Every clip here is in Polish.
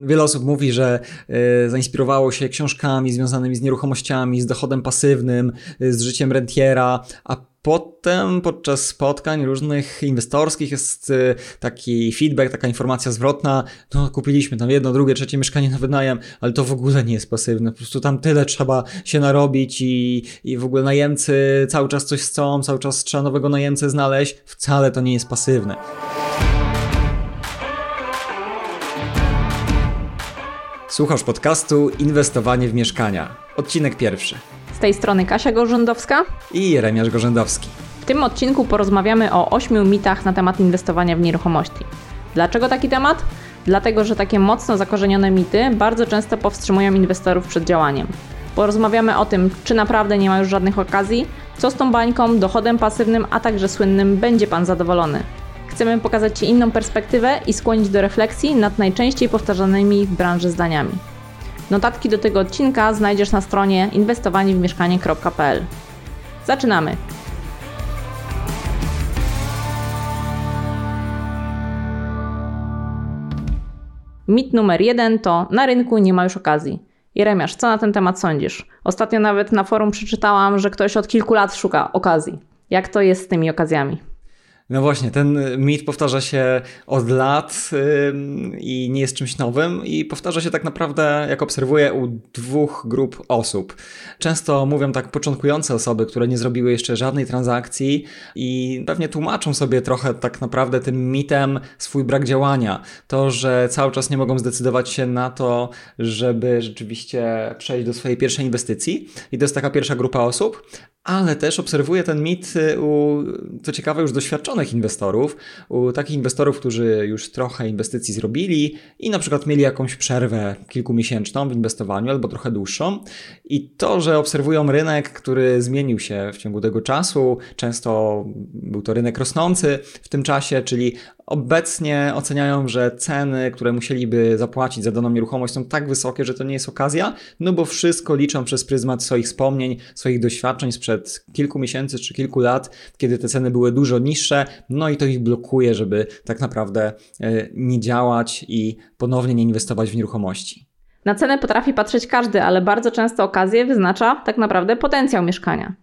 Wiele osób mówi, że y, zainspirowało się książkami związanymi z nieruchomościami, z dochodem pasywnym, y, z życiem rentiera, a potem podczas spotkań różnych inwestorskich jest y, taki feedback, taka informacja zwrotna, no kupiliśmy tam jedno, drugie, trzecie mieszkanie na wynajem, ale to w ogóle nie jest pasywne, po prostu tam tyle trzeba się narobić i, i w ogóle najemcy cały czas coś chcą, cały czas trzeba nowego najemcę znaleźć, wcale to nie jest pasywne. Słuchasz podcastu Inwestowanie w mieszkania. Odcinek pierwszy. Z tej strony Kasia Gorzędowska i Jeremiasz Gorzędowski. W tym odcinku porozmawiamy o ośmiu mitach na temat inwestowania w nieruchomości. Dlaczego taki temat? Dlatego, że takie mocno zakorzenione mity bardzo często powstrzymują inwestorów przed działaniem. Porozmawiamy o tym, czy naprawdę nie ma już żadnych okazji, co z tą bańką, dochodem pasywnym, a także słynnym będzie Pan zadowolony. Chcemy pokazać Ci inną perspektywę i skłonić do refleksji nad najczęściej powtarzanymi w branży zdaniami. Notatki do tego odcinka znajdziesz na stronie inwestowaniewmieszkanie.pl. Zaczynamy! Mit numer jeden to na rynku nie ma już okazji. Jeremiasz, co na ten temat sądzisz? Ostatnio nawet na forum przeczytałam, że ktoś od kilku lat szuka okazji. Jak to jest z tymi okazjami? No właśnie, ten mit powtarza się od lat yy, i nie jest czymś nowym i powtarza się tak naprawdę, jak obserwuję, u dwóch grup osób. Często mówią tak początkujące osoby, które nie zrobiły jeszcze żadnej transakcji i pewnie tłumaczą sobie trochę tak naprawdę tym mitem swój brak działania. To, że cały czas nie mogą zdecydować się na to, żeby rzeczywiście przejść do swojej pierwszej inwestycji i to jest taka pierwsza grupa osób, ale też obserwuję ten mit y, u, co ciekawe, już doświadczonych inwestorów, u takich inwestorów, którzy już trochę inwestycji zrobili i na przykład mieli jakąś przerwę kilkumiesięczną w inwestowaniu albo trochę dłuższą. I to, że obserwują rynek, który zmienił się w ciągu tego czasu, często był to rynek rosnący w tym czasie, czyli Obecnie oceniają, że ceny, które musieliby zapłacić za daną nieruchomość są tak wysokie, że to nie jest okazja, no bo wszystko liczą przez pryzmat swoich wspomnień, swoich doświadczeń sprzed kilku miesięcy czy kilku lat, kiedy te ceny były dużo niższe, no i to ich blokuje, żeby tak naprawdę e, nie działać i ponownie nie inwestować w nieruchomości. Na cenę potrafi patrzeć każdy, ale bardzo często okazję wyznacza tak naprawdę potencjał mieszkania.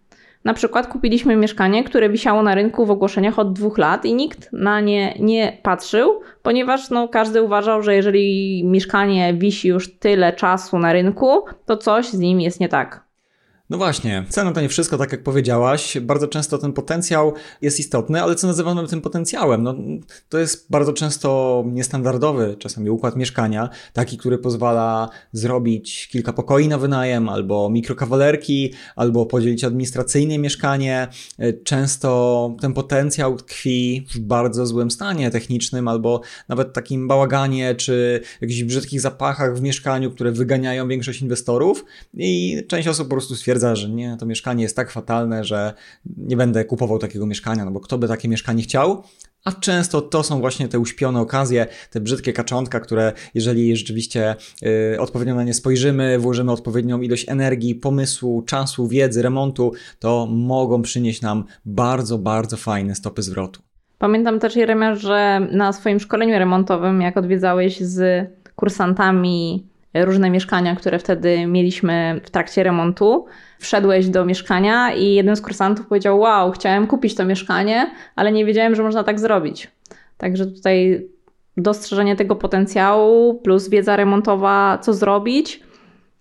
Na przykład kupiliśmy mieszkanie, które wisiało na rynku w ogłoszeniach od dwóch lat i nikt na nie nie patrzył, ponieważ no, każdy uważał, że jeżeli mieszkanie wisi już tyle czasu na rynku, to coś z nim jest nie tak. No właśnie, cena to nie wszystko, tak jak powiedziałaś. Bardzo często ten potencjał jest istotny, ale co nazywamy tym potencjałem? No, to jest bardzo często niestandardowy czasami układ mieszkania, taki, który pozwala zrobić kilka pokoi na wynajem, albo mikrokawalerki, albo podzielić administracyjnie mieszkanie. Często ten potencjał tkwi w bardzo złym stanie technicznym, albo nawet takim bałaganie, czy jakichś brzydkich zapachach w mieszkaniu, które wyganiają większość inwestorów i część osób po prostu stwierdza, stwierdza, że nie, to mieszkanie jest tak fatalne, że nie będę kupował takiego mieszkania, no bo kto by takie mieszkanie chciał? A często to są właśnie te uśpione okazje, te brzydkie kaczątka, które jeżeli rzeczywiście y, odpowiednio na nie spojrzymy, włożymy odpowiednią ilość energii, pomysłu, czasu, wiedzy, remontu, to mogą przynieść nam bardzo, bardzo fajne stopy zwrotu. Pamiętam też, Jeremiasz, że na swoim szkoleniu remontowym, jak odwiedzałeś z kursantami różne mieszkania, które wtedy mieliśmy w trakcie remontu. Wszedłeś do mieszkania i jeden z kursantów powiedział: Wow, chciałem kupić to mieszkanie, ale nie wiedziałem, że można tak zrobić. Także tutaj dostrzeżenie tego potencjału plus wiedza remontowa, co zrobić,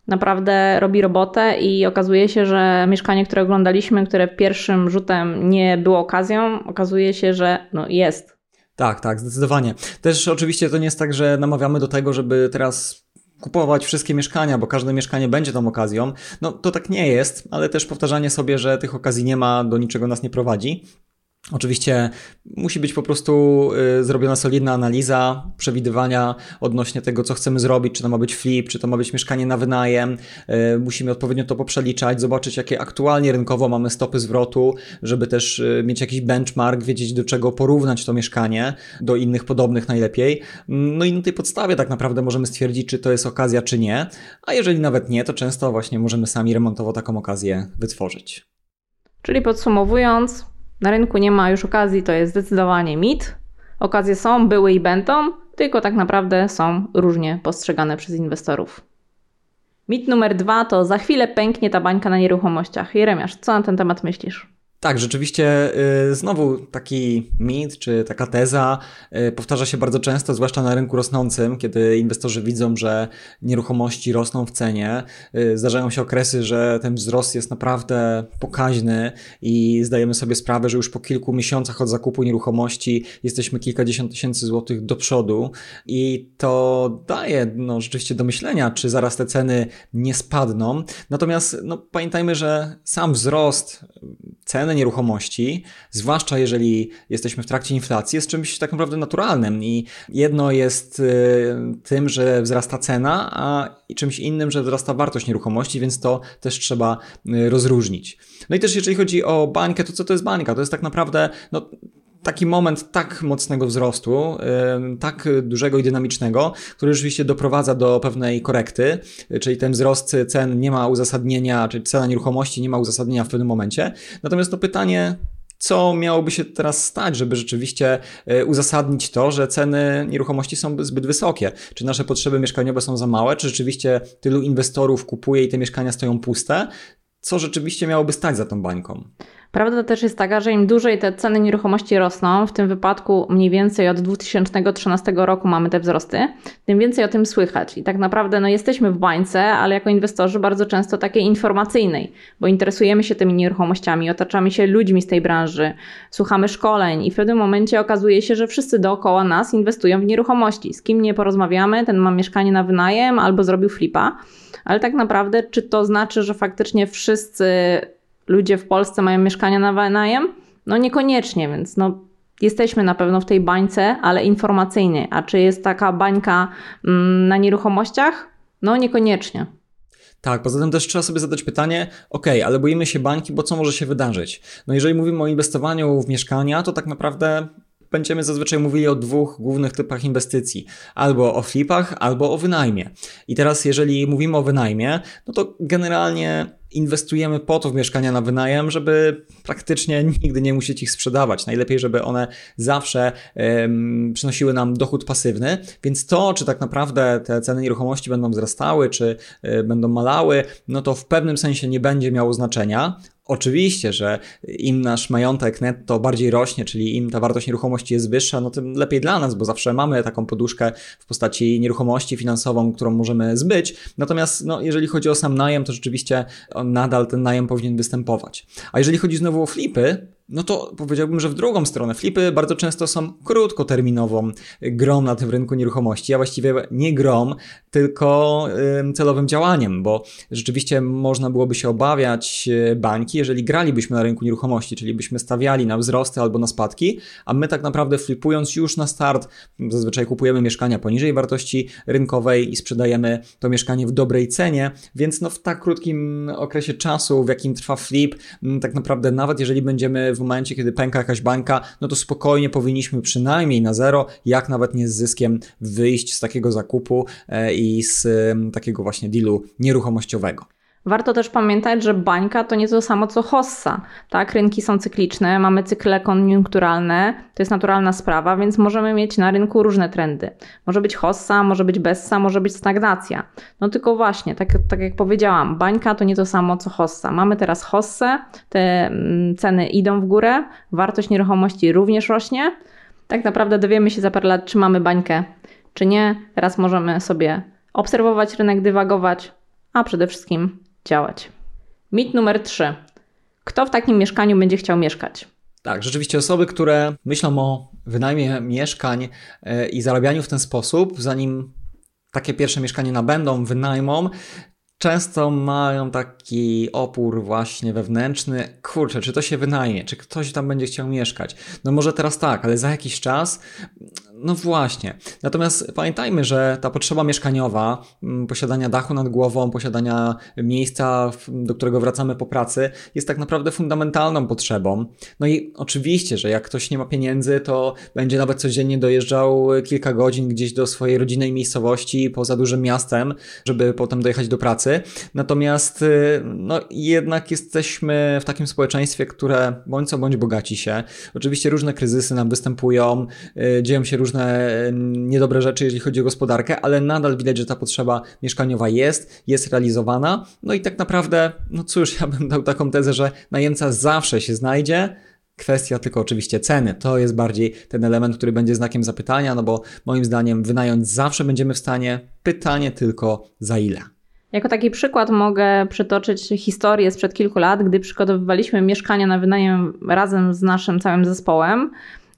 naprawdę robi robotę i okazuje się, że mieszkanie, które oglądaliśmy, które pierwszym rzutem nie było okazją, okazuje się, że no jest. Tak, tak, zdecydowanie. Też oczywiście to nie jest tak, że namawiamy do tego, żeby teraz kupować wszystkie mieszkania, bo każde mieszkanie będzie tą okazją. No to tak nie jest, ale też powtarzanie sobie, że tych okazji nie ma, do niczego nas nie prowadzi. Oczywiście musi być po prostu y, zrobiona solidna analiza, przewidywania odnośnie tego, co chcemy zrobić, czy to ma być flip, czy to ma być mieszkanie na wynajem. Y, musimy odpowiednio to poprzeliczać, zobaczyć, jakie aktualnie rynkowo mamy stopy zwrotu, żeby też y, mieć jakiś benchmark, wiedzieć, do czego porównać to mieszkanie, do innych podobnych najlepiej. No i na tej podstawie tak naprawdę możemy stwierdzić, czy to jest okazja, czy nie. A jeżeli nawet nie, to często właśnie możemy sami remontowo taką okazję wytworzyć. Czyli podsumowując, na rynku nie ma już okazji, to jest zdecydowanie mit. Okazje są, były i będą. tylko tak naprawdę są różnie postrzegane przez inwestorów. Mit numer dwa to za chwilę pęknie ta bańka na nieruchomościach. Jeremiasz, co na ten temat myślisz? Tak, rzeczywiście y, znowu taki mit czy taka teza y, powtarza się bardzo często, zwłaszcza na rynku rosnącym, kiedy inwestorzy widzą, że nieruchomości rosną w cenie. Y, zdarzają się okresy, że ten wzrost jest naprawdę pokaźny i zdajemy sobie sprawę, że już po kilku miesiącach od zakupu nieruchomości jesteśmy kilkadziesiąt tysięcy złotych do przodu i to daje no, rzeczywiście do myślenia, czy zaraz te ceny nie spadną. Natomiast no, pamiętajmy, że sam wzrost ceny nieruchomości, zwłaszcza jeżeli jesteśmy w trakcie inflacji, jest czymś tak naprawdę naturalnym i jedno jest y, tym, że wzrasta cena, a czymś innym, że wzrasta wartość nieruchomości, więc to też trzeba y, rozróżnić. No i też jeżeli chodzi o bańkę, to co to jest bańka? To jest tak naprawdę no, taki moment tak mocnego wzrostu, tak dużego i dynamicznego, który rzeczywiście doprowadza do pewnej korekty, czyli ten wzrost cen nie ma uzasadnienia, czyli cena nieruchomości nie ma uzasadnienia w pewnym momencie. Natomiast to pytanie, co miałoby się teraz stać, żeby rzeczywiście e, uzasadnić to, że ceny nieruchomości są zbyt wysokie? Czy nasze potrzeby mieszkaniowe są za małe? Czy rzeczywiście tylu inwestorów kupuje i te mieszkania stoją puste? Co rzeczywiście miałoby stać za tą bańką? Prawda też jest taka, że im dłużej te ceny nieruchomości rosną, w tym wypadku mniej więcej od 2013 roku mamy te wzrosty, tym więcej o tym słychać. I tak naprawdę no, jesteśmy w bańce, ale jako inwestorzy bardzo często takiej informacyjnej, bo interesujemy się tymi nieruchomościami, otaczamy się ludźmi z tej branży, słuchamy szkoleń i w pewnym momencie okazuje się, że wszyscy dookoła nas inwestują w nieruchomości. Z kim nie porozmawiamy, ten ma mieszkanie na wynajem albo zrobił flipa. Ale tak naprawdę, czy to znaczy, że faktycznie wszyscy ludzie w Polsce mają mieszkania na wynajem? No niekoniecznie, więc no, jesteśmy na pewno w tej bańce, ale informacyjnej. A czy jest taka bańka mm, na nieruchomościach? No niekoniecznie. Tak, poza tym też trzeba sobie zadać pytanie, ok, ale boimy się bańki, bo co może się wydarzyć? No jeżeli mówimy o inwestowaniu w mieszkania, to tak naprawdę będziemy zazwyczaj mówili o dwóch głównych typach inwestycji: albo o flipach, albo o wynajmie. I teraz, jeżeli mówimy o wynajmie, no to generalnie inwestujemy po to w mieszkania na wynajem, żeby praktycznie nigdy nie musieć ich sprzedawać. Najlepiej, żeby one zawsze przynosiły nam dochód pasywny, więc to, czy tak naprawdę te ceny nieruchomości będą wzrastały, czy y, będą malały, no to w pewnym sensie nie będzie miało znaczenia. Oczywiście, że im nasz majątek netto bardziej rośnie, czyli im ta wartość nieruchomości jest wyższa, no tym lepiej dla nas, bo zawsze mamy taką poduszkę w postaci nieruchomości finansową, którą możemy zbyć. Natomiast no, jeżeli chodzi o sam najem, to rzeczywiście nadal ten najem powinien występować. A jeżeli chodzi znowu o flipy, no to powiedziałbym, że w drugą stronę. Flipy bardzo często są krótkoterminową grą na tym rynku nieruchomości, a właściwie nie grą, tylko celowym działaniem, bo rzeczywiście można byłoby się obawiać e, bańki, jeżeli gralibyśmy na rynku nieruchomości, czyli byśmy stawiali na wzrosty albo na spadki, a my tak naprawdę flipując już na start, zazwyczaj kupujemy mieszkania poniżej wartości rynkowej i sprzedajemy to mieszkanie w dobrej cenie, więc no w tak krótkim okresie czasu, w jakim trwa flip, tak naprawdę nawet jeżeli będziemy w momencie, kiedy pęka jakaś bańka, no to spokojnie powinniśmy przynajmniej na zero, jak nawet nie z zyskiem, wyjść z takiego zakupu e, i z takiego właśnie dealu nieruchomościowego. Warto też pamiętać, że bańka to nie to samo co hossa. Tak? Rynki są cykliczne, mamy cykle koniunkturalne, to jest naturalna sprawa, więc możemy mieć na rynku różne trendy. Może być hossa, może być bessa, może być stagnacja. No tylko właśnie, tak, tak jak powiedziałam, bańka to nie to samo co hossa. Mamy teraz hossę, te mm, ceny idą w górę, wartość nieruchomości również rośnie. Tak naprawdę dowiemy się za parę lat, czy mamy bańkę, czy nie. Teraz możemy sobie obserwować rynek, dywagować, a przede wszystkim działać. Mit numer 3. Kto w takim mieszkaniu będzie chciał mieszkać? Tak, rzeczywiście osoby, które myślą o wynajmie mieszkań e, i zarabianiu w ten sposób, zanim takie pierwsze mieszkanie nabędą, wynajmą, często mają taki opór właśnie wewnętrzny. Kurczę, czy to się wynajmie? Czy ktoś tam będzie chciał mieszkać? No może teraz tak, ale za jakiś czas no właśnie. Natomiast pamiętajmy, że ta potrzeba mieszkaniowa, mm, posiadania dachu nad głową, posiadania miejsca, do którego wracamy po pracy, jest tak naprawdę fundamentalną potrzebą. No i oczywiście, że jak ktoś nie ma pieniędzy, to będzie nawet codziennie dojeżdżał kilka godzin gdzieś do swojej rodzinnej miejscowości poza dużym miastem, żeby potem dojechać do pracy. Natomiast y, no jednak jesteśmy w takim społeczeństwie, które bądź co bądź bogaci się. Oczywiście różne kryzysy nam występują, y, dzieją się różne różne niedobre rzeczy, jeżeli chodzi o gospodarkę, ale nadal widać, że ta potrzeba mieszkaniowa jest, jest realizowana. No i tak naprawdę, no cóż, ja bym dał taką tezę, że najemca zawsze się znajdzie. Kwestia tylko oczywiście ceny. To jest bardziej ten element, który będzie znakiem zapytania, no bo moim zdaniem wynająć zawsze będziemy w stanie. Pytanie tylko za ile. Jako taki przykład mogę przytoczyć historię sprzed kilku lat, gdy przygotowywaliśmy mieszkania na wynajem razem z naszym całym zespołem.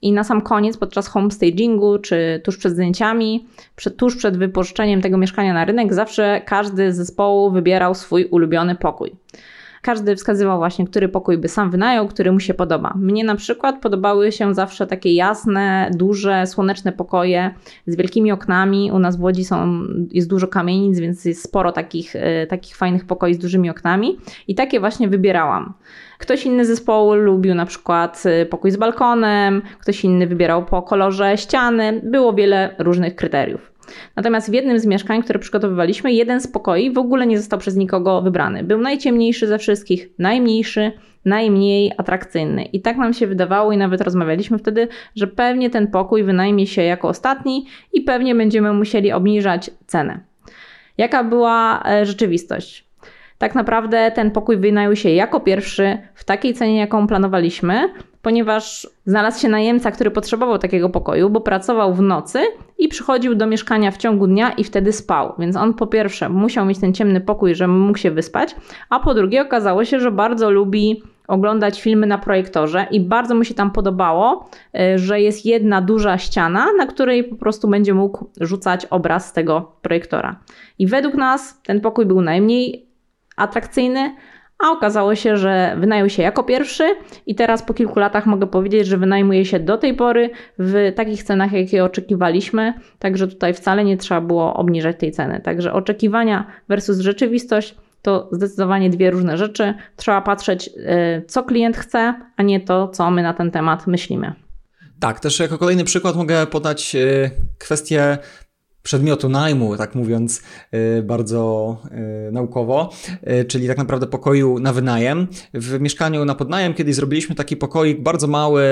I na sam koniec, podczas homestagingu, czy tuż przed zdjęciami, przed, tuż przed wypożyczeniem tego mieszkania na rynek, zawsze każdy z zespołu wybierał swój ulubiony pokój. Każdy wskazywał właśnie, który pokój by sam wynajął, który mu się podoba. Mnie na przykład podobały się zawsze takie jasne, duże, słoneczne pokoje z wielkimi oknami. U nas w Łodzi są, jest dużo kamienic, więc jest sporo takich, e, takich fajnych pokoi z dużymi oknami i takie właśnie wybierałam. Ktoś inny zespołu lubił na przykład e, pokój z balkonem, ktoś inny wybierał po kolorze ściany. Było wiele różnych kryteriów. Natomiast w jednym z mieszkań, które przygotowywaliśmy, jeden z pokoi w ogóle nie został przez nikogo wybrany. Był najciemniejszy ze wszystkich, najmniejszy, najmniej atrakcyjny. I tak nam się wydawało i nawet rozmawialiśmy wtedy, że pewnie ten pokój wynajmie się jako ostatni i pewnie będziemy musieli obniżać cenę. Jaka była e, rzeczywistość? Tak naprawdę ten pokój wynajął się jako pierwszy w takiej cenie, jaką planowaliśmy, ponieważ znalazł się najemca, który potrzebował takiego pokoju, bo pracował w nocy i przychodził do mieszkania w ciągu dnia i wtedy spał. Więc on po pierwsze musiał mieć ten ciemny pokój, żeby mógł się wyspać, a po drugie okazało się, że bardzo lubi oglądać filmy na projektorze i bardzo mu się tam podobało, y, że jest jedna duża ściana, na której po prostu będzie mógł rzucać obraz z tego projektora. I według nas ten pokój był najmniej atrakcyjny, a okazało się, że wynajął się jako pierwszy i teraz po kilku latach mogę powiedzieć, że wynajmuje się do tej pory w takich cenach, jakie oczekiwaliśmy, także tutaj wcale nie trzeba było obniżać tej ceny. Także oczekiwania versus rzeczywistość to zdecydowanie dwie różne rzeczy. Trzeba patrzeć, y, co klient chce, a nie to, co my na ten temat myślimy. Tak, też jako kolejny przykład mogę podać y, kwestię przedmiotu najmu, tak mówiąc y, bardzo y, naukowo, y, czyli tak naprawdę pokoju na wynajem. W mieszkaniu na podnajem kiedyś zrobiliśmy taki pokoik bardzo mały,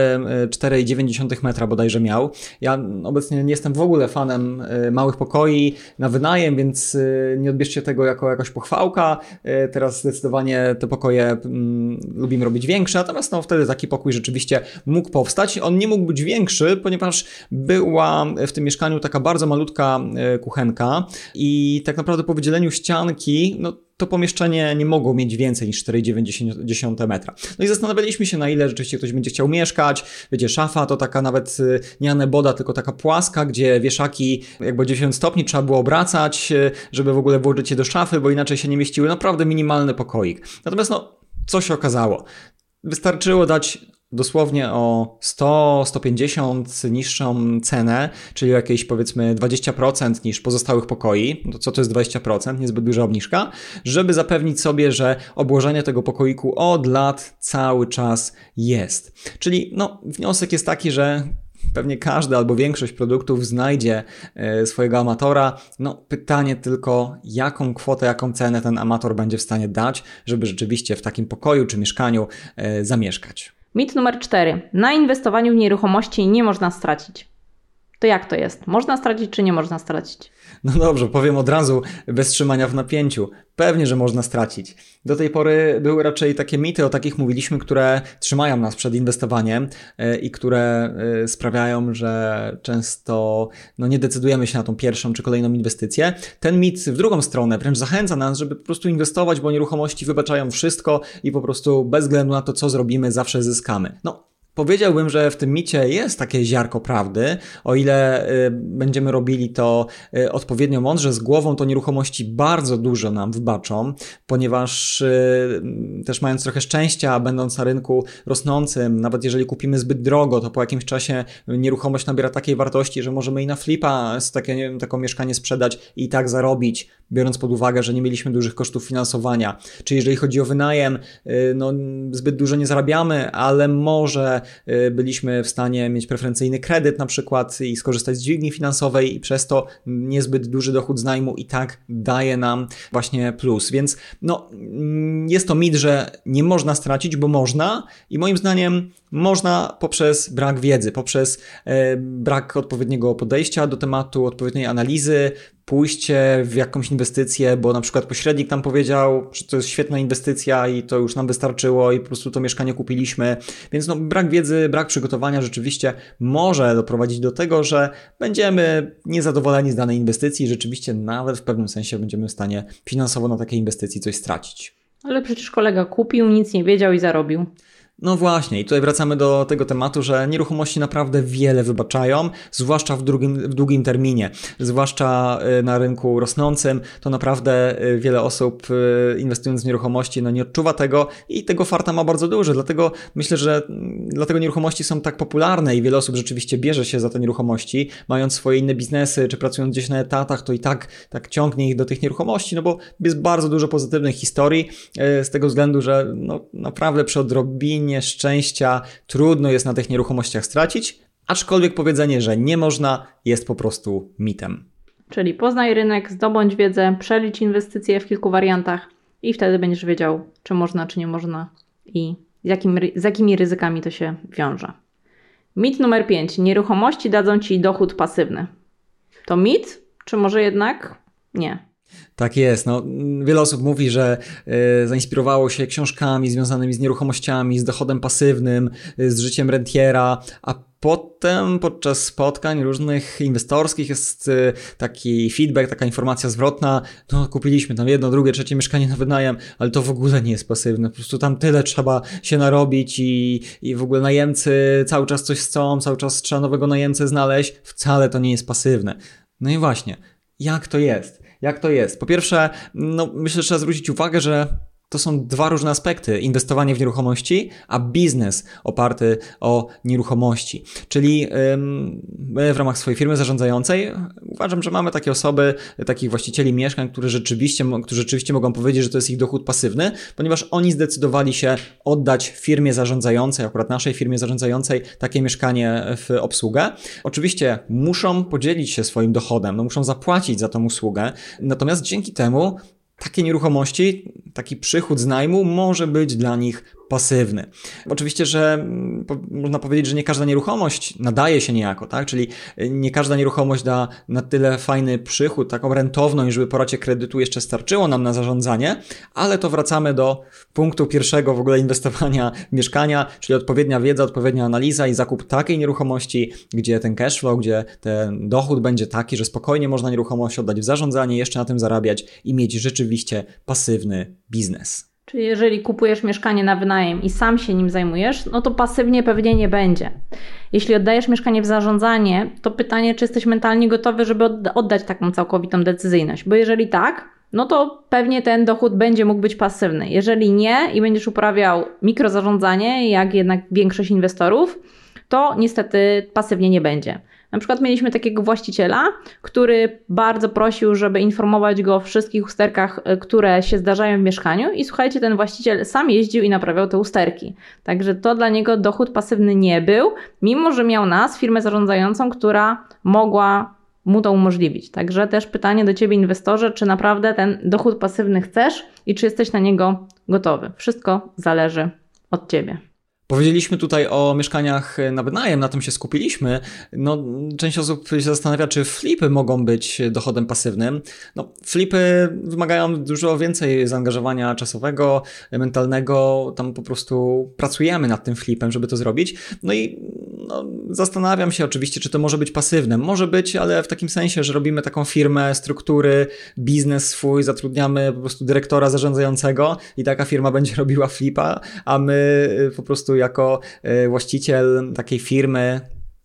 4,9 metra bodajże miał. Ja obecnie nie jestem w ogóle fanem małych pokoi na wynajem, więc nie odbierzcie tego jako jakaś pochwałka. Teraz zdecydowanie te pokoje mm, lubimy robić większe, natomiast no, wtedy taki pokój rzeczywiście mógł powstać. On nie mógł być większy, ponieważ była w tym mieszkaniu taka bardzo malutka kuchenka i tak naprawdę po wydzieleniu ścianki, no to pomieszczenie nie mogło mieć więcej niż 4,9 metra. No i zastanawialiśmy się, na ile rzeczywiście ktoś będzie chciał mieszkać. Wiecie, szafa to taka nawet e, nie aneboda, tylko taka płaska, gdzie wieszaki jakby 90 stopni trzeba było obracać, e, żeby w ogóle włożyć je do szafy, bo inaczej się nie mieściły. Naprawdę minimalny pokoik. Natomiast no, co się okazało? Wystarczyło dać dosłownie o 100-150 niższą cenę, czyli jakieś powiedzmy 20% niż pozostałych pokoi, to co to jest 20%, niezbyt duża obniżka, żeby zapewnić sobie, że obłożenie tego pokoiku od lat cały czas jest. Czyli no, wniosek jest taki, że pewnie każdy albo większość produktów znajdzie e, swojego amatora. No, pytanie tylko, jaką kwotę, jaką cenę ten amator będzie w stanie dać, żeby rzeczywiście w takim pokoju czy mieszkaniu e, zamieszkać. Mit numer cztery. Na inwestowaniu w nieruchomości nie można stracić. To jak to jest? Można stracić, czy nie można stracić? No dobrze, powiem od razu, bez trzymania w napięciu. Pewnie, że można stracić. Do tej pory były raczej takie mity, o takich mówiliśmy, które trzymają nas przed inwestowaniem e, i które e, sprawiają, że często no, nie decydujemy się na tą pierwszą czy kolejną inwestycję. Ten mit w drugą stronę wręcz zachęca nas, żeby po prostu inwestować, bo nieruchomości wybaczają wszystko i po prostu bez względu na to, co zrobimy, zawsze zyskamy. No, Powiedziałbym, że w tym micie jest takie ziarko prawdy, o ile y, będziemy robili to y, odpowiednio mądrze, z głową, to nieruchomości bardzo dużo nam wybaczą, ponieważ y, też mając trochę szczęścia, będąc na rynku rosnącym, nawet jeżeli kupimy zbyt drogo, to po jakimś czasie nieruchomość nabiera takiej wartości, że możemy i na flipa takie, taką mieszkanie sprzedać i tak zarobić biorąc pod uwagę, że nie mieliśmy dużych kosztów finansowania. Czy jeżeli chodzi o wynajem, no zbyt dużo nie zarabiamy, ale może byliśmy w stanie mieć preferencyjny kredyt na przykład i skorzystać z dźwigni finansowej i przez to niezbyt duży dochód z najmu i tak daje nam właśnie plus. Więc no, mm, jest to mit, że nie można stracić, bo można i moim zdaniem można poprzez brak wiedzy, poprzez e, brak odpowiedniego podejścia do tematu, odpowiedniej analizy, pójście w jakąś inwestycję, bo na przykład pośrednik nam powiedział, że to jest świetna inwestycja i to już nam wystarczyło i po prostu to mieszkanie kupiliśmy. Więc no, brak wiedzy, brak przygotowania rzeczywiście może doprowadzić do tego, że będziemy niezadowoleni z danej inwestycji i rzeczywiście nawet w pewnym sensie będziemy w stanie finansowo na takiej inwestycji coś stracić. Ale przecież kolega kupił, nic nie wiedział i zarobił. No właśnie, i tutaj wracamy do tego tematu, że nieruchomości naprawdę wiele wybaczają, zwłaszcza w, drugim, w długim terminie, zwłaszcza y, na rynku rosnącym, to naprawdę y, wiele osób y, inwestując w nieruchomości no nie odczuwa tego i tego farta ma bardzo dużo, dlatego myślę, że mm, dlatego nieruchomości są tak popularne i wiele osób rzeczywiście bierze się za te nieruchomości, mając swoje inne biznesy, czy pracując gdzieś na etatach, to i tak, tak ciągnie ich do tych nieruchomości, no bo jest bardzo dużo pozytywnych historii z tego względu, że no, naprawdę przy odrobinie szczęścia trudno jest na tych nieruchomościach stracić, aczkolwiek powiedzenie, że nie można, jest po prostu mitem. Czyli poznaj rynek, zdobądź wiedzę, przelicz inwestycje w kilku wariantach i wtedy będziesz wiedział, czy można, czy nie można i z, jakim, z jakimi ryzykami to się wiąże. Mit numer 5. Nieruchomości dadzą ci dochód pasywny. To mit, czy może jednak nie? Tak jest. No, wiele osób mówi, że y, zainspirowało się książkami związanymi z nieruchomościami, z dochodem pasywnym, y, z życiem rentiera, a potem podczas spotkań różnych inwestorskich jest y, taki feedback, taka informacja zwrotna, no kupiliśmy tam jedno, drugie, trzecie mieszkanie na wynajem, ale to w ogóle nie jest pasywne, po prostu tam tyle trzeba się narobić i, i w ogóle najemcy cały czas coś chcą, cały czas trzeba nowego najemcę znaleźć, wcale to nie jest pasywne. No i właśnie, jak to jest? Jak to jest? Po pierwsze, no, myślę, że trzeba zwrócić uwagę, że to są dwa różne aspekty: inwestowanie w nieruchomości, a biznes oparty o nieruchomości. Czyli my w ramach swojej firmy zarządzającej uważam, że mamy takie osoby, takich właścicieli mieszkań, którzy rzeczywiście, którzy rzeczywiście mogą powiedzieć, że to jest ich dochód pasywny, ponieważ oni zdecydowali się oddać firmie zarządzającej, akurat naszej firmie zarządzającej, takie mieszkanie w obsługę. Oczywiście muszą podzielić się swoim dochodem, no muszą zapłacić za tą usługę, natomiast dzięki temu takie nieruchomości, taki przychód z najmu może być dla nich pasywny. Oczywiście, że mm, można powiedzieć, że nie każda nieruchomość nadaje się niejako, tak? Czyli y, nie każda nieruchomość da na tyle fajny przychód, taką rentowną, żeby po racie kredytu jeszcze starczyło nam na zarządzanie, ale to wracamy do punktu pierwszego w ogóle inwestowania w mieszkania, czyli odpowiednia wiedza, odpowiednia analiza i zakup takiej nieruchomości, gdzie ten cashflow, gdzie ten dochód będzie taki, że spokojnie można nieruchomość oddać w zarządzanie, jeszcze na tym zarabiać i mieć rzeczywiście pasywny biznes. Czyli jeżeli kupujesz mieszkanie na wynajem i sam się nim zajmujesz, no to pasywnie pewnie nie będzie. Jeśli oddajesz mieszkanie w zarządzanie, to pytanie, czy jesteś mentalnie gotowy, żeby oddać taką całkowitą decyzyjność. Bo jeżeli tak, no to pewnie ten dochód będzie mógł być pasywny. Jeżeli nie i będziesz uprawiał mikrozarządzanie, jak jednak większość inwestorów, to niestety pasywnie nie będzie. Na przykład mieliśmy takiego właściciela, który bardzo prosił, żeby informować go o wszystkich usterkach, e, które się zdarzają w mieszkaniu i słuchajcie, ten właściciel sam jeździł i naprawiał te usterki. Także to dla niego dochód pasywny nie był, mimo że miał nas, firmę zarządzającą, która mogła mu to umożliwić. Także też pytanie do Ciebie, inwestorze, czy naprawdę ten dochód pasywny chcesz i czy jesteś na niego gotowy. Wszystko zależy od Ciebie. Powiedzieliśmy tutaj o mieszkaniach na wynajem, na tym się skupiliśmy. No, część osób się zastanawia, czy flipy mogą być dochodem pasywnym. No, flipy wymagają dużo więcej zaangażowania czasowego, mentalnego. Tam po prostu pracujemy nad tym flipem, żeby to zrobić. No i no, zastanawiam się oczywiście, czy to może być pasywne. Może być, ale w takim sensie, że robimy taką firmę, struktury, biznes swój, zatrudniamy po prostu dyrektora zarządzającego i taka firma będzie robiła flipa, a my po prostu jako y, właściciel takiej firmy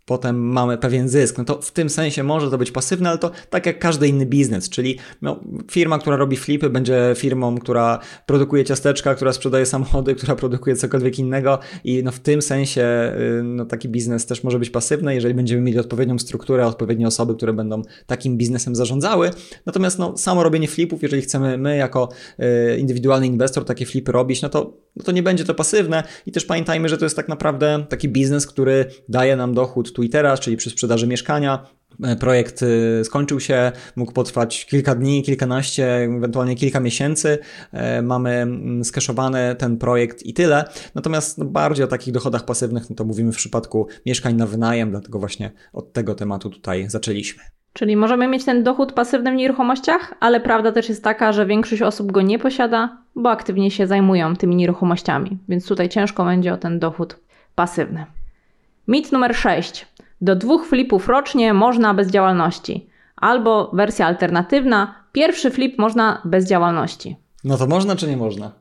potem mamy pewien zysk. No to w tym sensie może to być pasywne, ale to tak jak każdy inny biznes, czyli no, firma, która robi flipy, będzie firmą, która produkuje ciasteczka, która sprzedaje samochody, która produkuje cokolwiek innego i no, w tym sensie y, no, taki biznes też może być pasywny, jeżeli będziemy mieli odpowiednią strukturę, odpowiednie osoby, które będą takim biznesem zarządzały. Natomiast no, samo robienie flipów, jeżeli chcemy my jako y, indywidualny inwestor takie flipy robić, no to, no to nie będzie to pasywne i też pamiętajmy, że to jest tak naprawdę taki biznes, który daje nam dochód i teraz, czyli przy sprzedaży mieszkania. E, projekt y, skończył się, mógł potrwać kilka dni, kilkanaście, ewentualnie kilka miesięcy. E, mamy mm, skeszowany ten projekt i tyle. Natomiast no, bardziej o takich dochodach pasywnych, no to mówimy w przypadku mieszkań na wynajem, dlatego właśnie od tego tematu tutaj zaczęliśmy. Czyli możemy mieć ten dochód pasywny w nieruchomościach, ale prawda też jest taka, że większość osób go nie posiada, bo aktywnie się zajmują tymi nieruchomościami, więc tutaj ciężko będzie o ten dochód pasywny. Mit numer 6. Do dwóch flipów rocznie można bez działalności. Albo wersja alternatywna, pierwszy flip można bez działalności. No to można czy nie można?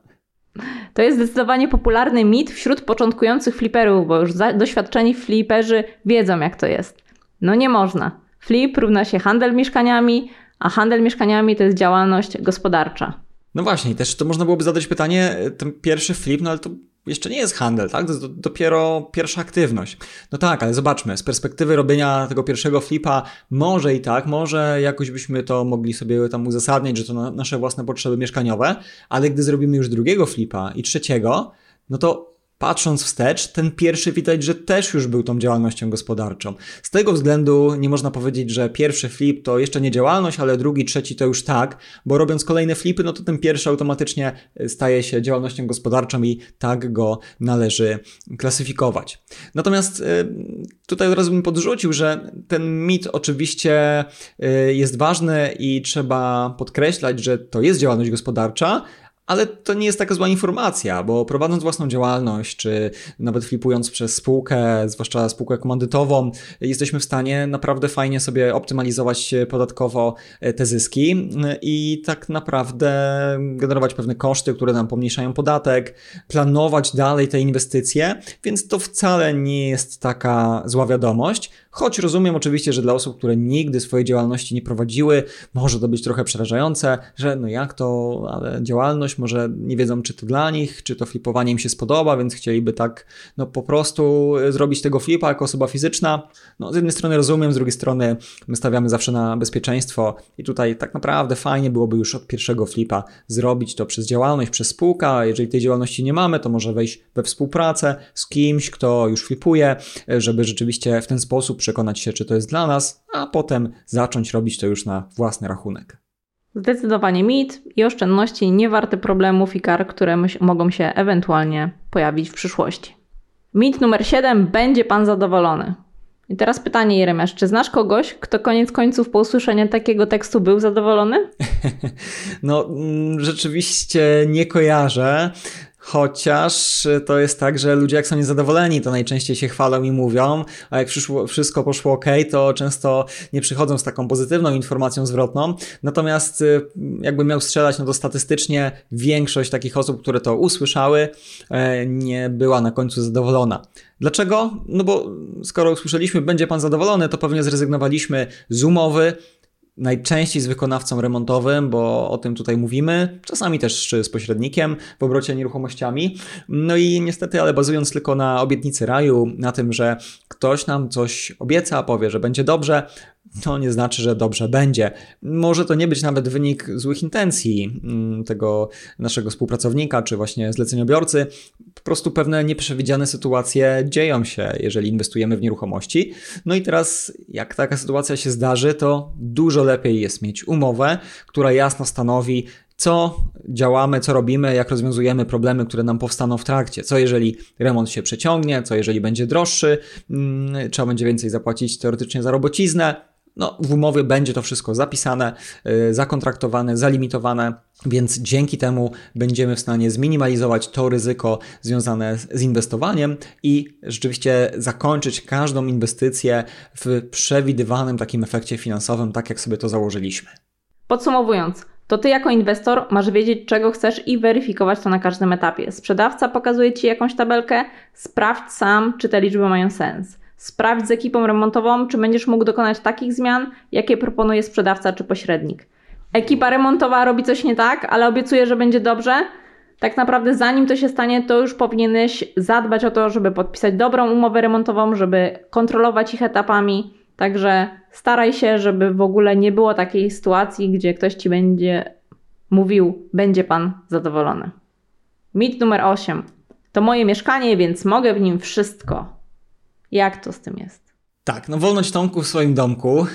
To jest zdecydowanie popularny mit wśród początkujących fliperów, bo już doświadczeni fliperzy wiedzą jak to jest. No nie można. Flip równa się handel mieszkaniami, a handel mieszkaniami to jest działalność gospodarcza. No właśnie, też to można byłoby zadać pytanie, ten pierwszy flip, no ale to jeszcze nie jest handel, tak? To jest dopiero pierwsza aktywność. No tak, ale zobaczmy, z perspektywy robienia tego pierwszego flipa, może i tak, może jakoś byśmy to mogli sobie tam uzasadniać, że to na nasze własne potrzeby mieszkaniowe, ale gdy zrobimy już drugiego flipa i trzeciego, no to Patrząc wstecz, ten pierwszy widać, że też już był tą działalnością gospodarczą. Z tego względu nie można powiedzieć, że pierwszy flip to jeszcze nie działalność, ale drugi, trzeci to już tak, bo robiąc kolejne flipy, no to ten pierwszy automatycznie e, staje się działalnością gospodarczą i tak go należy klasyfikować. Natomiast e, tutaj od razu bym podrzucił, że ten mit oczywiście e, jest ważny i trzeba podkreślać, że to jest działalność gospodarcza, ale to nie jest taka zła informacja, bo prowadząc własną działalność, czy nawet flipując przez spółkę, zwłaszcza spółkę komandytową, jesteśmy w stanie naprawdę fajnie sobie optymalizować podatkowo e, te zyski i tak naprawdę generować pewne koszty, które nam pomniejszają podatek, planować dalej te inwestycje, więc to wcale nie jest taka zła wiadomość. Choć rozumiem oczywiście, że dla osób, które nigdy swojej działalności nie prowadziły, może to być trochę przerażające, że no jak to, ale działalność, może nie wiedzą, czy to dla nich, czy to flipowanie im się spodoba, więc chcieliby tak no po prostu zrobić tego flipa jako osoba fizyczna. No z jednej strony rozumiem, z drugiej strony my stawiamy zawsze na bezpieczeństwo i tutaj tak naprawdę fajnie byłoby już od pierwszego flipa zrobić to przez działalność, przez spółkę, a jeżeli tej działalności nie mamy, to może wejść we współpracę z kimś, kto już flipuje, żeby rzeczywiście w ten sposób przekonać się, czy to jest dla nas, a potem zacząć robić to już na własny rachunek. Zdecydowanie mit i oszczędności nie warte problemów i kar, które mogą się ewentualnie pojawić w przyszłości. Mit numer 7. Będzie Pan zadowolony. I teraz pytanie, Jeremiasz, czy znasz kogoś, kto koniec końców po usłyszeniu takiego tekstu był zadowolony? No, mm, rzeczywiście nie kojarzę. Chociaż to jest tak, że ludzie jak są niezadowoleni, to najczęściej się chwalą i mówią, a jak przyszło, wszystko poszło ok, to często nie przychodzą z taką pozytywną informacją zwrotną. Natomiast y, jakby miał strzelać, no to statystycznie większość takich osób, które to usłyszały, e, nie była na końcu zadowolona. Dlaczego? No bo skoro usłyszeliśmy, będzie pan zadowolony, to pewnie zrezygnowaliśmy z umowy, najczęściej z wykonawcą remontowym, bo o tym tutaj mówimy, czasami też z pośrednikiem w obrocie nieruchomościami. No i niestety, ale bazując tylko na obietnicy raju, na tym, że ktoś nam coś obieca, powie, że będzie dobrze, to nie znaczy, że dobrze będzie. Może to nie być nawet wynik złych intencji mm, tego naszego współpracownika, czy właśnie zleceniobiorcy. Po prostu pewne nieprzewidziane sytuacje dzieją się, jeżeli inwestujemy w nieruchomości. No i teraz, jak taka sytuacja się zdarzy, to dużo lepiej jest mieć umowę, która jasno stanowi, co działamy, co robimy, jak rozwiązujemy problemy, które nam powstaną w trakcie. Co jeżeli remont się przeciągnie, co jeżeli będzie droższy, mm, trzeba będzie więcej zapłacić teoretycznie za robociznę, no, w umowie będzie to wszystko zapisane, yy, zakontraktowane, zalimitowane, więc dzięki temu będziemy w stanie zminimalizować to ryzyko związane z inwestowaniem i rzeczywiście zakończyć każdą inwestycję w przewidywanym takim efekcie finansowym, tak jak sobie to założyliśmy. Podsumowując, to ty jako inwestor masz wiedzieć, czego chcesz i weryfikować to na każdym etapie. Sprzedawca pokazuje ci jakąś tabelkę, sprawdź sam, czy te liczby mają sens. Sprawdź z ekipą remontową, czy będziesz mógł dokonać takich zmian, jakie proponuje sprzedawca czy pośrednik. Ekipa remontowa robi coś nie tak, ale obiecuje, że będzie dobrze. Tak naprawdę, zanim to się stanie, to już powinieneś zadbać o to, żeby podpisać dobrą umowę remontową, żeby kontrolować ich etapami. Także staraj się, żeby w ogóle nie było takiej sytuacji, gdzie ktoś ci będzie mówił, będzie pan zadowolony. Mit numer 8. To moje mieszkanie, więc mogę w nim wszystko. Jak to z tym jest? Tak, no wolność Tomku w swoim domku,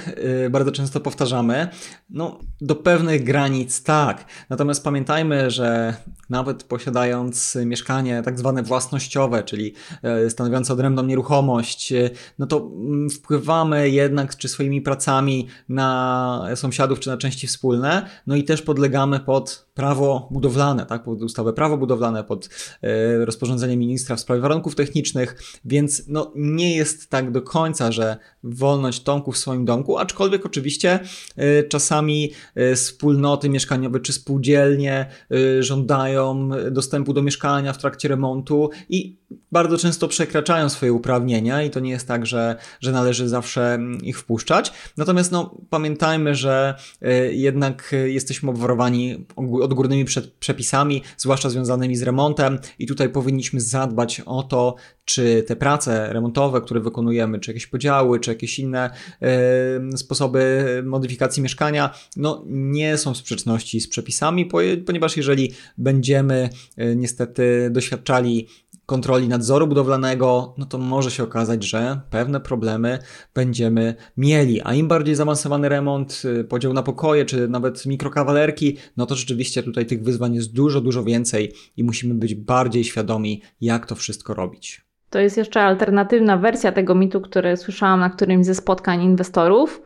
yy, bardzo często powtarzamy, no do pewnych granic tak. Natomiast pamiętajmy, że nawet posiadając mieszkanie tak zwane własnościowe, czyli yy, stanowiące odrębną nieruchomość, yy, no to yy, wpływamy jednak czy swoimi pracami na sąsiadów czy na części wspólne, no i też podlegamy pod prawo budowlane, tak, pod ustawę prawo budowlane, pod yy, rozporządzenie ministra w sprawie warunków technicznych, więc no nie jest tak do końca, że wolność Tomku w swoim domku, aczkolwiek oczywiście czasami wspólnoty mieszkaniowe czy spółdzielnie y, żądają dostępu do mieszkania w trakcie remontu i bardzo często przekraczają swoje uprawnienia i to nie jest tak, że, że należy zawsze mm, ich wpuszczać. Natomiast no, pamiętajmy, że jednak jesteśmy obwarowani odgórnymi przepisami, zwłaszcza związanymi z remontem i tutaj powinniśmy zadbać o to, czy te prace remontowe, które wykonujemy, czy jakieś podziały, czy jakieś inne sposoby modyfikacji mieszkania, no nie są w sprzeczności z przepisami, ponieważ jeżeli będziemy y, niestety doświadczali kontroli nadzoru budowlanego, no to może się okazać, że pewne problemy będziemy mieli. A im bardziej zaawansowany remont, y, podział na pokoje, czy nawet mikrokawalerki, no to rzeczywiście tutaj tych wyzwań jest dużo, dużo więcej i musimy być bardziej świadomi, jak to wszystko robić. To jest jeszcze alternatywna wersja tego mitu, który słyszałam na którymś ze spotkań inwestorów.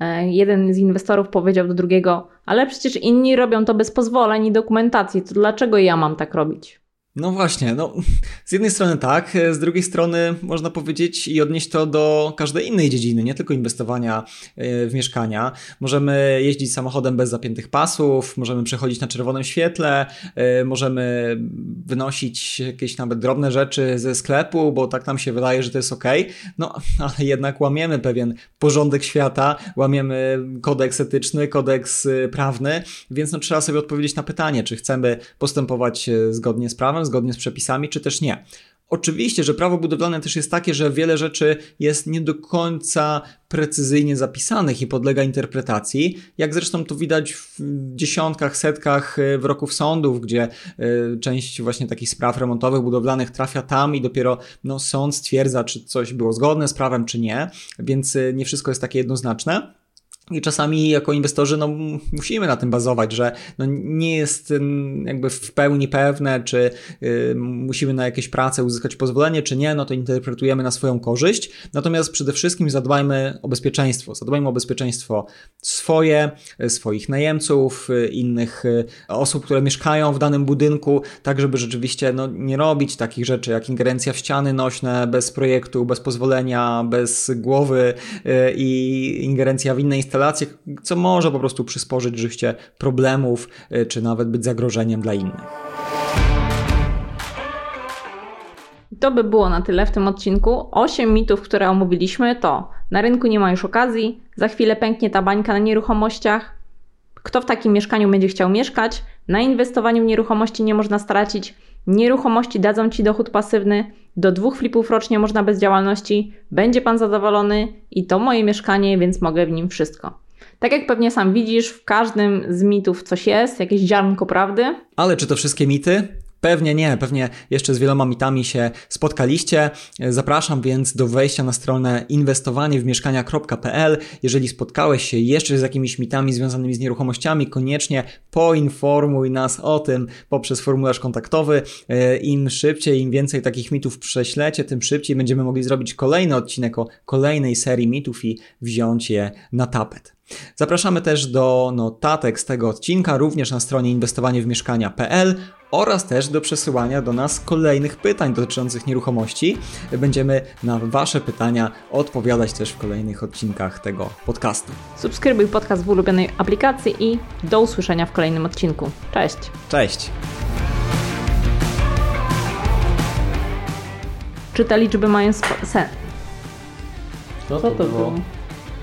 E, jeden z inwestorów powiedział do drugiego: Ale przecież inni robią to bez pozwoleń i dokumentacji, to dlaczego ja mam tak robić? No właśnie, no z jednej strony tak, z drugiej strony można powiedzieć i odnieść to do każdej innej dziedziny, nie tylko inwestowania e, w mieszkania. Możemy jeździć samochodem bez zapiętych pasów, możemy przechodzić na czerwonym świetle, e, możemy wynosić jakieś nawet drobne rzeczy ze sklepu, bo tak nam się wydaje, że to jest ok. No, ale jednak łamiemy pewien porządek świata, łamiemy kodeks etyczny, kodeks e, prawny, więc no trzeba sobie odpowiedzieć na pytanie, czy chcemy postępować zgodnie z prawem, zgodnie z przepisami, czy też nie. Oczywiście, że prawo budowlane też jest takie, że wiele rzeczy jest nie do końca precyzyjnie zapisanych i podlega interpretacji, jak zresztą to widać w dziesiątkach, setkach e, wyroków sądów, gdzie e, część właśnie takich spraw remontowych, budowlanych trafia tam i dopiero no, sąd stwierdza, czy coś było zgodne z prawem, czy nie, więc e, nie wszystko jest takie jednoznaczne. I czasami jako inwestorzy no, musimy na tym bazować, że no, nie jest jakby w pełni pewne, czy y, musimy na jakieś prace uzyskać pozwolenie, czy nie, no to interpretujemy na swoją korzyść. Natomiast przede wszystkim zadbajmy o bezpieczeństwo. Zadbajmy o bezpieczeństwo swoje, y, swoich najemców, y, innych y, osób, które mieszkają w danym budynku, tak żeby rzeczywiście no, nie robić takich rzeczy jak ingerencja w ściany nośne bez projektu, bez pozwolenia, bez głowy i ingerencja w inne instalacje instalacje, co może po prostu przysporzyć życie problemów, y, czy nawet być zagrożeniem dla innych. To by było na tyle w tym odcinku. Osiem mitów, które omówiliśmy to na rynku nie ma już okazji, za chwilę pęknie ta bańka na nieruchomościach, kto w takim mieszkaniu będzie chciał mieszkać, na inwestowaniu w nieruchomości nie można stracić, nieruchomości dadzą Ci dochód pasywny, do dwóch flipów rocznie można bez działalności, będzie Pan zadowolony i to moje mieszkanie, więc mogę w nim wszystko. Tak jak pewnie sam widzisz, w każdym z mitów coś jest, jakieś ziarnko prawdy. Ale czy to wszystkie mity? Pewnie nie, pewnie jeszcze z wieloma mitami się spotkaliście. Zapraszam więc do wejścia na stronę inwestowaniewmieszkania.pl. Jeżeli spotkałeś się jeszcze z jakimiś mitami związanymi z nieruchomościami, koniecznie poinformuj nas o tym poprzez formularz kontaktowy. E, Im szybciej, im więcej takich mitów prześlecie, tym szybciej będziemy mogli zrobić kolejny odcinek o kolejnej serii mitów i wziąć je na tapet. Zapraszamy też do notatek z tego odcinka, również na stronie inwestowaniewmieszkania.pl oraz też do przesyłania do nas kolejnych pytań dotyczących nieruchomości. Będziemy na Wasze pytania odpowiadać też w kolejnych odcinkach tego podcastu. Subskrybuj podcast w ulubionej aplikacji i do usłyszenia w kolejnym odcinku. Cześć! Cześć! Czy te liczby mają sens? Co, Co to było?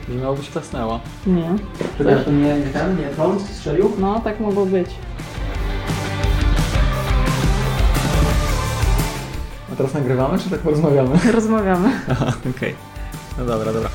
Miało być klasnęła. Nie. To nie, nie ten, nie prąd strzelił? No, tak mogło być. A teraz nagrywamy, czy tak porozmawiamy? Rozmawiamy. Aha, okej. No dobra, dobra.